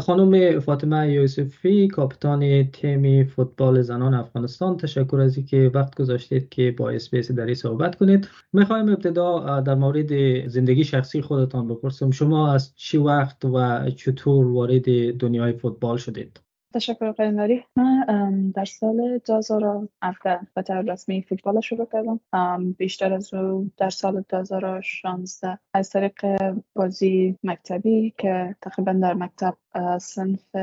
خانم فاطمه یوسفی کاپیتان تیم فوتبال زنان افغانستان تشکر از اینکه وقت گذاشتید که با اسپیس در صحبت کنید. می‌خوایم ابتدا در مورد زندگی شخصی خودتان بپرسم شما از چی وقت و چطور وارد دنیای فوتبال شدید؟ تشکر قیماری من در سال 2017 به طور رسمی فوتبال شروع کردم بیشتر از او در سال 2016 از طریق بازی مکتبی که تقریبا در مکتب سنف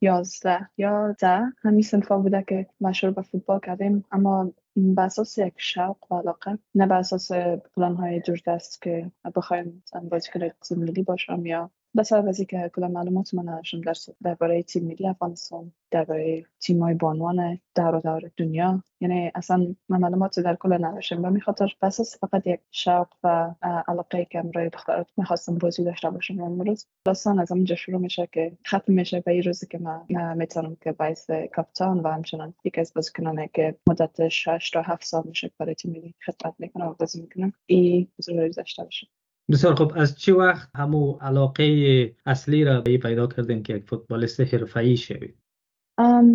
11 یا ده. همین سنف بوده که مشهور به فوتبال کردیم. اما به اساس یک شوق و علاقه نه به اساس پلان های دور دست که بخوایم بازی تیم ملی باشم یا بس از که کلا معلومات من نداشتم در درباره تیم ملی افغانستان درباره تیم های بانوان در و دور دنیا یعنی اصلا من معلومات در کل نداشتم. و میخاطر بس فقط یک شوق و علاقه که امروی دخترات می‌خواستم بازی داشته باشم امروز داستان از همونجا شروع میشه که ختم میشه به این روزی که من می‌تونم که باعث کاپیتان و همچنان یکی از بازیکنانه که مدت 6 تا 7 سال میشه برای تیم ملی خدمت می‌کنم و بازی می‌کنم این حضور داشته باشم. بسیار خوب. از چه وقت همو علاقه اصلی را به پیدا کردین که یک فوتبالیست حرفه‌ای شوید؟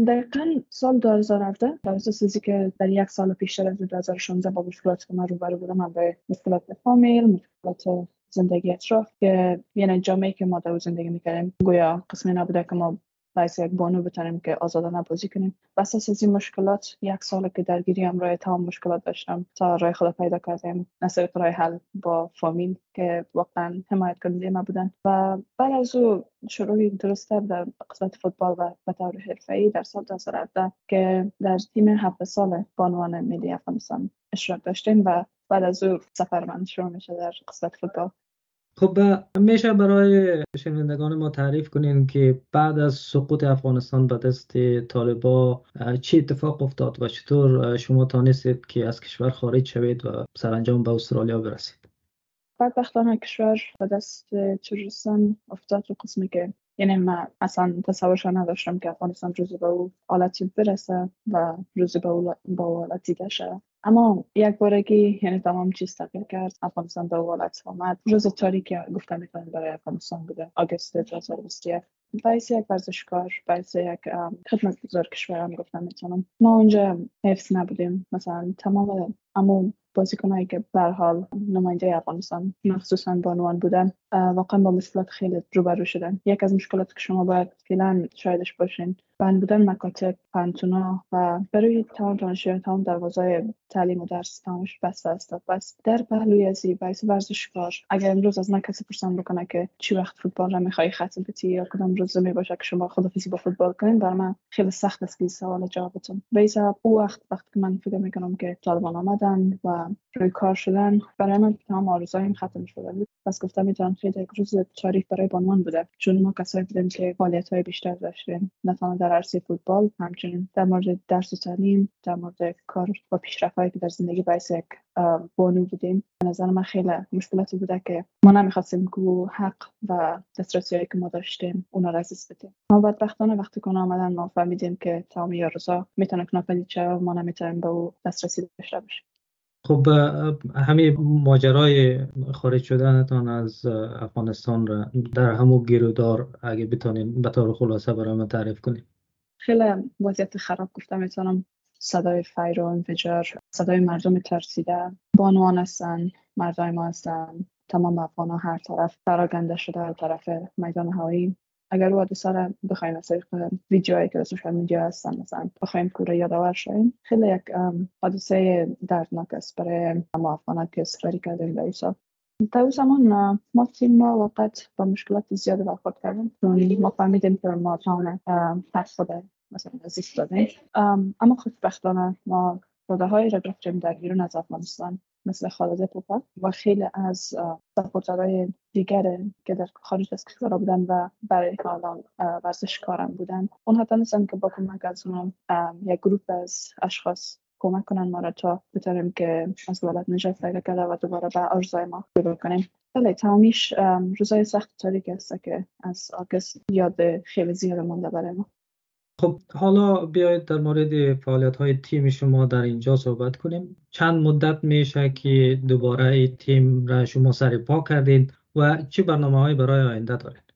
دقیقا سال 2017 در اساس که در یک سال پیشتر از 2016 با مشکلات که من روبرو بودم به مشکلات فامیل مشکلات زندگی اطراف که یعنی جامعه که ما در زندگی می‌کردیم گویا قسمی نبوده که ما باعث یک بانو بتونیم که آزادانه بازی کنیم. بس از این مشکلات یک سال که درگیری هم رای تمام مشکلات داشتم تا رای خود پیدا کردیم. نصر حل با فامیل که واقعا حمایت کننده ما بودن. و بعد از او شروعی درسته در قسمت فوتبال و به طور حرفه‌ای در سال 2017 که در تیم هفت سال بانوان ملی افغانستان اشتراک داشتیم و بعد از او سفر من شروع میشه در قسمت فوتبال. خب میشه برای شنوندگان ما تعریف کنین که بعد از سقوط افغانستان به دست طالبا چه اتفاق افتاد و چطور شما تانستید که از کشور خارج شوید و سرانجام به استرالیا برسید؟ بدبختانه کشور به دست تروریستان افتاد رو قسمی که یعنی من اصلا تصورش نداشتم که افغانستان روزی به او حالتی برسه و روزی به او با حالتی اما یک بارگی یعنی تمام چیز تغییر کرد افغانستان به حالت آمد. روز تاریکی گفته می‌تونم برای افغانستان بوده. آگست 2021 باعث یک ورزشکار باعث یک خدمت گذار کشورم گفتم می‌تونم. ما اونجا حفظ نبودیم. مثلا تمام اما بازیکنایی که به حال نماینده افغانستان مخصوصا بانوان بودن واقعا با مشکلات خیلی روبرو شدن. یک از مشکلات که شما باید فعلا شایدش باشین بند بودن مکاتب پانتونا و برای تمام دانشجویان تمام دروازه تعلیم و درس تمامش بسته است. بس در پهلوی از باعث ورزشکار اگر امروز از من کسی پرسان بکنه که چی وقت فوتبال را می‌خوای ختم بتی یا کدام روز می باشه که شما خدافیزی با فوتبال کنین بر من خیلی سخت است که سوال جوابتون به او وقت وقت که من فکر می‌کنم که طالبان آمدن و روی کار شدن برای من تمام آرزوهایم ختم شده بود. پس گفتم می‌تونم خیلی یک روز تاریخ برای بانوان بوده چون ما کسایی بودیم که فعالیت های بیشتر داشتیم. نه تنها در عرصه فوتبال همچنین در مورد درس و تعلیم در مورد کار و پیشرفت هایی که در زندگی باعث یک بانو بودیم. به نظر من خیلی مشکلاتی بوده که ما نمی‌خواستیم که حق و دسترسی که ما داشتیم اونا را از بدیم. ما بدبختانه وقتی که آمدن ما فهمیدیم که تمام روزا می‌تونه ناپدید و ما نمی‌تونیم به او دسترسی داشته باشیم. خب همین ماجرای خارج شدنتان از افغانستان را در همو گیرودار اگه بتانین به طور خلاصه برای من تعریف کنید خیلی وضعیت خراب گفتم می‌تونم صدای فیر و انفجار صدای مردم ترسیده. بانوان هستن مردای ما هستن تمام افغان هر طرف پراگنده شده هر طرف میدان هوایی. اگر او سر بخوایم از طریق ویدیوهایی که سوشال میدیا هستن مثلا بخوایم کوره یادآور شویم خیلی یک حادثه دردناک است برای ما افغان که سفری کردیم به ایسا در اون زمان ما تیم ما وقت با مشکلات زیاد برخورد کردیم ما فهمیدیم که ما تاونه پس خود مثلا زیست دادیم اما خوشبختانه ما داده های را گرفتیم در بیرون از افغانستان مثل خالده پوپل و خیلی از supporter های دیگر که در خارج از کشور بودن و برای حالا ورزشکارم بودن اونها تونستن که با کمک از یک گروپ از اشخاص کمک کنن ما را تا بتونیم که از ولد نجات پیدا کرده و دوباره به آرزوهای ما برو کنیم. بله تمامیش روزای سخت تاریک است که از آگست یاد خیلی زیاد مونده برای ما. خب حالا بیایید در مورد فعالیت های تیم شما در اینجا صحبت کنیم. چند مدت میشه که دوباره تیم را شما سر پا کردید و چه برنامه های برای آینده دارید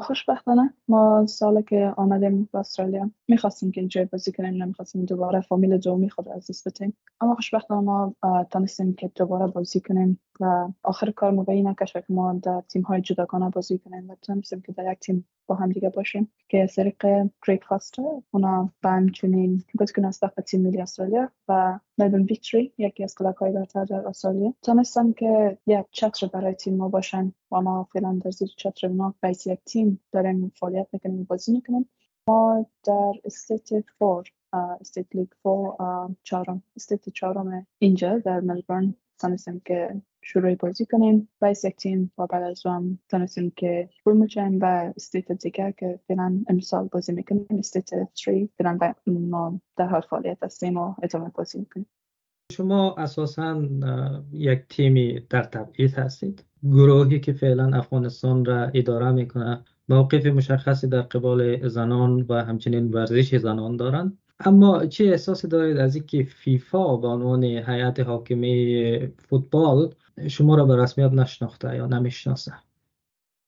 خوشبختانه ما سال که آمدیم به استرالیا. می‌خواستیم که اینجا بازی کنیم نمی‌خواستیم دوباره فامیل دومی خود از دست بتیم اما خوشبختانه ما تانستیم که دوباره بازی کنیم. و آخر کار ما به این که ما در تیم های جداگانه بازی کنیم و تونستیم که در یک تیم با هم دیگه باشیم که از طریق کریگ فاستر اونا به همچنین از دفعه تیم ملی استرالیا و ملبورن ویکتری یکی از club های برتر در استرالیا. تونستم که یک چتر برای تیم ما باشن و ما فعلا در زیر چتر اونا به حیث یک تیم داریم فعالیت می‌کنیم بازی می‌کنیم. ما در state four state league four چهارم state چهارم اینجا در ملبورن تونستیم که شروع بازی کنیم. و تیم و بعد از هم تونستیم که promotion و state دیگر که فعلا امسال بازی می‌کنیم. state 3 فعلا ما در حال فعالیت هستیم و ادامه بازی می‌کنیم. شما اساسا یک تیمی در تبعیض هستید. گروهی که فعلا افغانستان را اداره می‌کنه موقف مشخصی در قبال زنان و همچنین ورزش زنان دارند اما چه احساسی دارید از اینکه فیفا به عنوان هیئت حاکمه فوتبال شما را به رسمیت نشناخته یا نمی‌شناسه؟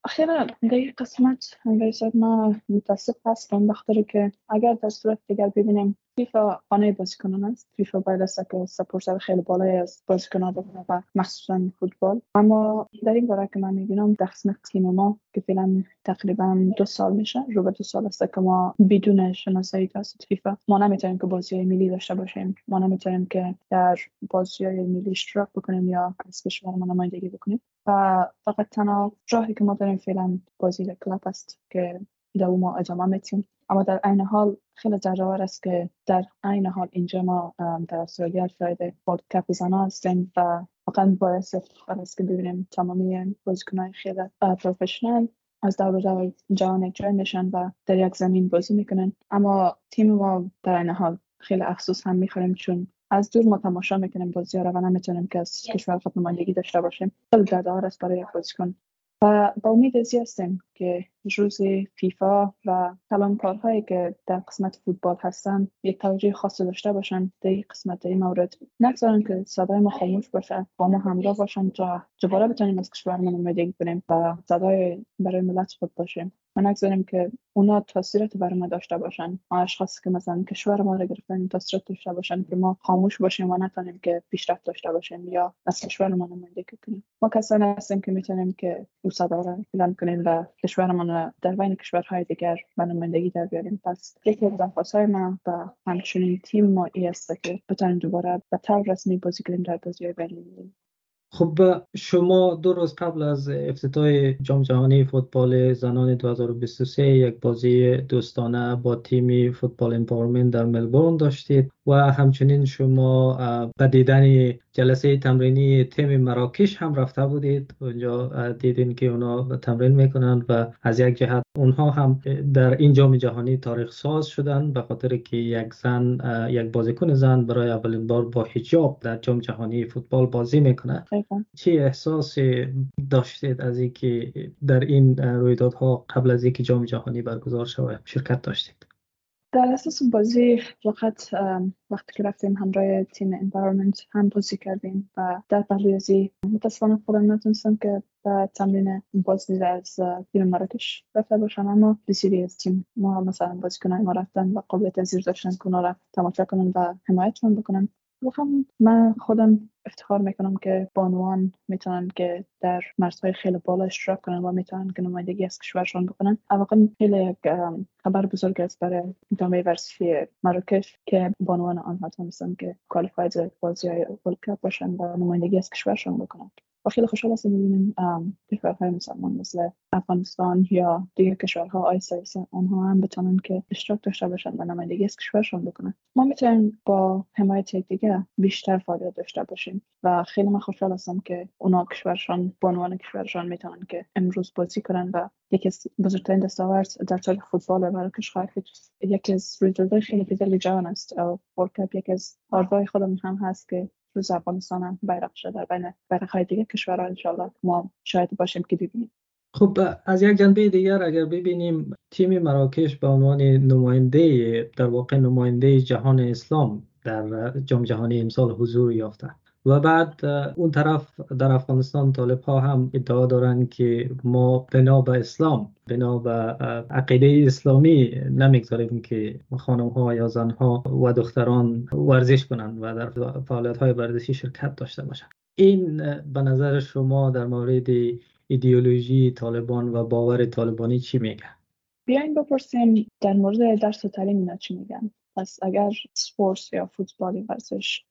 اخیرا در این قسمت رئیست ما متاسف هستم بخاطر که اگر در صورت دیگر ببینیم فیفا خانه بازیکنان است. فیفا باید است که سپورتر خیلی بالایی از بازیکنان بکنه و مخصوصا فوتبال. اما در این باره که من می‌بینم قسمت تیم ما که فعلا تقریبا دو سال میشه. رو دو سال است که ما بدون شناسایی توسط فیفا ما نمی‌تونیم که بازی های ملی داشته باشیم. ما نمی‌تونیم که در بازی های ملی اشتراک بکنیم یا از کشور ما نمایندگی بکنیم. فقط تنها راهی که ما داریم فعلا بازی club است که در ما ادامه میتیم اما در عین حال خیلی غرورآور است که در عین حال اینجا ما در استرالیا فرایده World Cup زنا هستیم و واقعا باعث افتخار است که ببینیم تمامی بازیکنهای خیلی professional از دور دور جهان جای نشن و در یک زمین بازی می‌کنن. اما تیم ما در این حال خیلی افسوس هم می‌خوریم چون از دور ما تماشا می‌کنیم بازی ها رو و نمی‌تونیم که از کشور خود نمایندگی داشته باشیم. خیلی دردآور است برای یک بازیکن و با امید ازی هستیم که روز فیفا و کارهایی که در قسمت فوتبال هستن یک توجه خاص داشته باشن در این قسمت این مورد. نگذارن که صدای ما خاموش باشه با ما همراه باشن تا دوباره بتونیم از کشورمون اومدگی کنیم و صدای برای ملت خود باشیم. و نگذاریم که اونا تاثیرات بر ما داشته باشن. اشخاص که مثلا کشور ما رو گرفتن تاثیرات داشته باشن که ما خاموش باشیم و نتونیم که پیشرفت داشته باشیم یا از کشور ما نمایندگی کنیم. ما کسانی هستیم که می‌تونیم که صدا رو بلند کنیم و کشورمان در بین کشورهای دیگر به نمایندگی در بیاریم. پس یکی از ما و همچنین تیم ما ای است که بتونیم دوباره به طور رسمی بازی کنیم در بازی بین خب شما دو روز قبل از افتتاح جام جهانی فوتبال زنان 2023 یک بازی دوستانه با تیم فوتبال Empowerment در ملبورن داشتید و همچنین شما به دیدن جلسه تمرینی تیم مراکش هم رفته بودید. اونجا دیدین که اونا تمرین می‌کنند و از یک جهت اونها هم در این جام جهانی تاریخ ساز شدن به خاطر که یک زن یک بازیکن زن برای اولین بار با حجاب در جام جهانی فوتبال بازی می‌کنه چه احساس داشتید از اینکه در این رویدادها قبل از اینکه جام جهانی برگزار شود شرکت داشتید؟ در اساس بازی فقط وقتی که رفتیم همراه تیم انوایرمنت هم بازی کردیم و در پهلویزی متاسفانه خودم نتونستم که به تمرین بازی از تیم مراکش رفته باشم اما بسیاری از تیم ما مثلا بازیکنهای ما رفتن و قابلیت زیر داشتن که را تماشا کنن و حمایتشون بکنن. واقعا من خودم افتخار می‌کنم که بانوان می‌تونن که در مرزهای خیلی بالا اشتراک کنن و می‌تونن که نمایندگی از کشورشان بکنن. واقعا خیلی یک خبر بزرگ است برای جامعه ورزشی مراکش که بانوان آنها تونستن که کوالیفاید بازی های باشن و نمایندگی از کشورشان بکنن. و خیلی خوشحال هستم می‌بینیم کشورهای مسلمان مثل افغانستان یا دیگر کشورها آیسا آنها هم بتونن که اشتراک داشته باشن و نمایندگی از کشورشان بکنن. ما می‌تونیم با حمایت دیگه بیشتر فعالیت داشته باشیم و خیلی من خوشحال هستم که اونا کشورشان بانوان کشورشان می‌تونن که امروز بازی کنن و یکی از بزرگترین دستاورد در تاریخ فوتبال مراکش خواهد یکی از رویدادهای خیلی بزرگ جهان است. ورلد یکی از آرزوهای خودم هم هست که روز افغانستان هم بیرق شده بین های دیگه کشورها انشالله ما شاید باشیم که ببینیم. خب از یک جنبه دیگر اگر ببینیم تیم مراکش به عنوان نماینده در واقع نماینده جهان اسلام در جام جهانی امسال حضور یافته. و بعد اون طرف در افغانستان طالب ها هم ادعا دارند که ما بنا به اسلام بنا به عقیده اسلامی نمی‌گذاریم که خانم ها یا زن ها و دختران ورزش کنند و در فعالیت های ورزشی شرکت داشته باشند این به نظر شما در مورد ایدئولوژی طالبان و باور طالبانی چی میگه؟ بیاین بپرسیم در مورد درس و تعلیم اینا چی میگن پس اگر سپورت یا فوتبال ورزش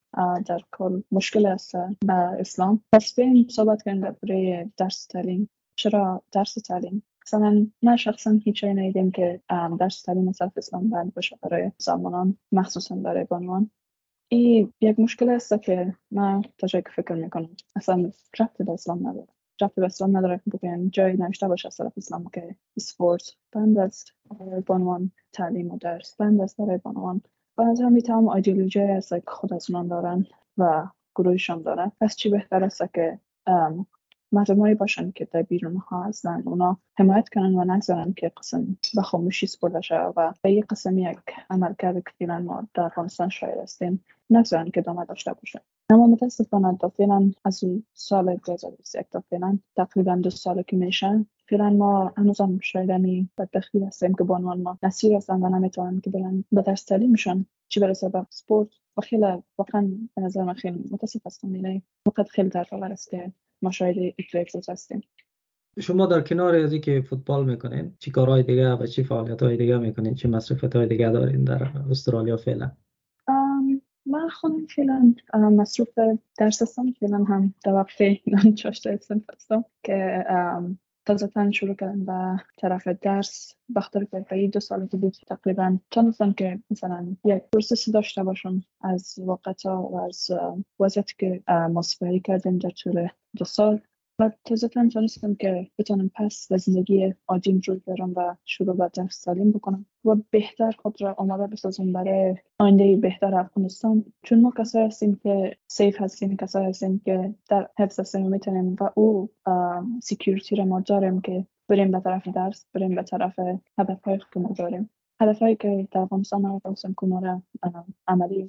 در کل مشکل است به اسلام. پس بیاین صحبت کنیم برای درس تعلیم. چرا درس تعلیم؟ مثلا من شخصا هیچ ندیدیم که درس تعلیم صرف اسلام بند باشه برای زمانان مخصوصا برای بانوان. این یک مشکل است که من تا جایی که فکر می‌کنم اصلا رفت به اسلام نداره. رفت به اسلام نداره که بگن جایی نوشته باشه از طرف اسلام که سپورت بند است برای بانوان تعلیم و درس بند است برای بانوان. به نظر می تمام ایدئولوژی است که از دارن و گروهشان دارن. پس چی بهتر است که مردمایی باشن که در بیرون ها هستن اونا حمایت کنن و نگذارن که قسم به خاموشی سپرده شد و به یک قسم یک عمل کرده که فیلن ما در افغانستان شاید هستیم نگذارن که دامه داشته باشن اما متاسفانه تا فعلا از سال 2021 تا فعلا تقریبا دو سال که میشن فعلا ما هنوز هم شایدنی بدبختی هستیم که بانوان ما نسیر هستن و نمی‌تونن که برن به درس تعلیمشان چی برسه به سپورت؟ و خیلی واقعا به نظر من خیلی متاسف هستم. یعنی وقت خیلی در است که ما شاید روز هستیم. شما در کنار از که فوتبال می‌کنین چی کارهای دیگه و چی فعالیت های دیگه می‌کنین چی مصرفت های دیگه دارین در استرالیا فعلا؟ من خودم فعلا مصروف درس هستم. فعلا هم در وقت چاشته هستم که تازه شروع کردم به طرف درس بخاطر که دو سال که بود تقریبا تونستم که مثلا یک پروسسی داشته باشم از واقعا و از وضعیتی که ما سپری کردیم در طول دو سال. و تازه تونستم که بتونم پس به زندگی عادیم رو برم و شروع به درس سالیم بکنم و بهتر خود را آماده بسازم برای آینده بهتر افغانستان. چون ما کسایی هستیم که safe هستیم کسایی هستیم که در حفظ هستیم و می‌تونیم و او security را ما داریم که بریم به طرف درس بریم به طرف هدف های که ما داریم. هدفهایی که در افغانستان نمی‌تونستم کنار عملی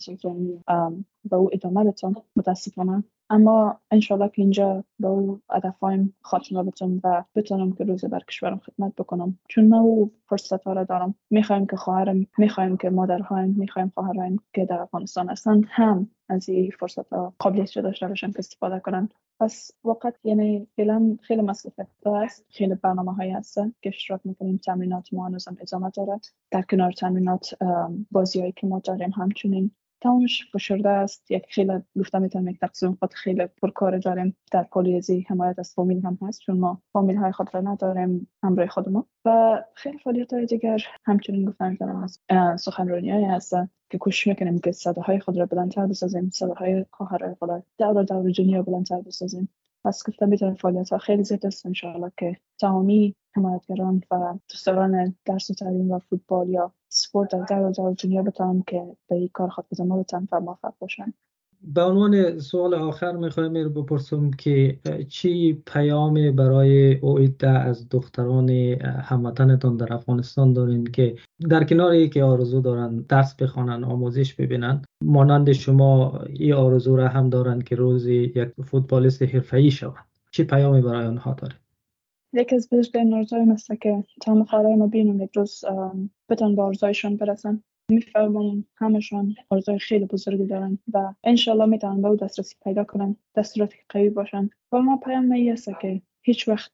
و او ادامه بتون متاسفانه اما انشالله که اینجا به او هدفهایم خاتمه بتونم و بتونم که روز بر کشورم خدمت بکنم. چون ما او فرصت ها را دارم. می‌خوایم که خواهرم می‌خوایم که مادرهایم می‌خوایم خواهرهایم که در افغانستان هستند هم از این فرصت ها قابلیت داشته باشن که استفاده کنن. پس وقت یعنی فعلا خیلی مسئولیت است. خیلی برنامه هایی هستن که اشتراک می‌کنیم. تمرینات ما هنوزم ادامه داره در کنار تمرینات بازی که ما داریم همچنین. تمامش فشرده است. یک خیلی گفته می‌تونم یک تقسیم خود خیلی پرکار داریم در پالیزی حمایت از فامیل هم هست چون ما فامیل های خود را نداریم همراه خود ما و خیلی فعالیت های دیگر همچنین گفتم می‌تونم از سخنرانی های هست که کوشش می‌کنیم که صداهای خود را بلندتر بسازیم صداهای خواهرای خود دور دور دنیا بلندتر بسازیم. پس گفتم می‌تونم فعالیت ها خیلی زیاد است. انشاءالله که تمامی حمایتگران و دوستداران درس و تعلیم و فوتبال یا سپورت در در دنیا بتونم که به این کار خود بزنم بتونم و موفق باشن به عنوان سوال آخر می‌خوایم بپرسم که چی پیام برای اویده از دختران هموطنتان در افغانستان دارین که در کنار که آرزو دارن درس بخوانن آموزش ببینن؟ مانند شما این آرزو را هم دارن که روزی یک فوتبالیست حرفه‌ای شوند. چی پیامی برای آنها داره یکی از بزرگترین آرزوهایم است که تمام خواهرای ما بینم یک روز بتون به آرزوهایشان برسن. می‌فهمم همشان آرزوهای خیلی بزرگی دارن و انشالله می‌تونن به او دسترسی پیدا کنن دستوراتی قوی باشن. و ما پیام که هیچ وقت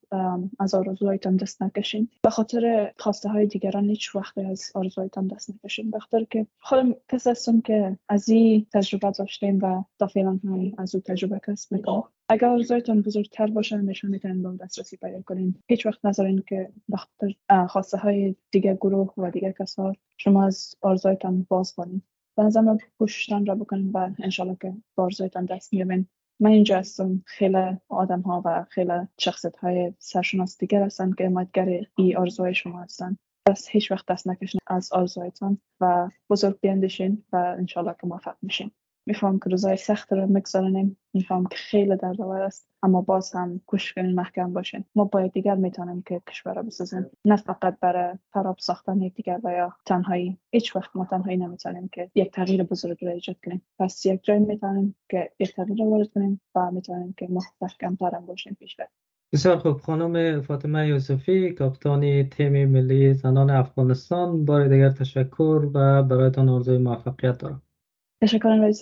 از آرزوهایتان دست نکشین. به خاطر خواسته های دیگران هیچ وقت از آرزوهایتان دست نکشین. خاطر که خودم کس هستم که از این تجربه داشتیم و تا فعلا هم از او تجربه کسب می‌کنم. اگر آرزوهایتان بزرگتر باشن نشان می‌تونین به دسترسی پیدا کنین. هیچ وقت نذارین که به خاطر خواسته های دیگر گروه و دیگر کسا شما از آرزوهایتان باز کنین. به نظر پوششتان را بکنین و انشالله که به دست میابین من اینجا هستم. خیلی آدم ها و خیلی شخصیت های سرشناس دیگر هستن که مدگر ای آرزوهای شما هستن. پس هیچ وقت دست نکشین از آرزوهایتان و بزرگ بیندشین و انشالله که موفق میشین. میفهم که روزای سخت رو میگذارنیم میفهم که خیلی دردآور است. اما باز هم کوشش کنیم محکم باشیم ما باید دیگر می‌تونیم که کشور را بسازیم. نه فقط برای خراب ساختن یکدیگر و یا تنهایی. هیچ وقت ما تنهایی نمی‌تونیم که یک تغییر بزرگ را ایجاد کنیم. پس یک جای می‌تونیم که یک تغییر را وارد کنیم و می‌تونیم که محکم ترم باشیم پیش بسیار خوب. خانم فاطمه یوسفی کاپیتان تیم ملی زنان افغانستان بار دیگر تشکر و برایتان آرزوی موفقیت دارم. تشکر رئیس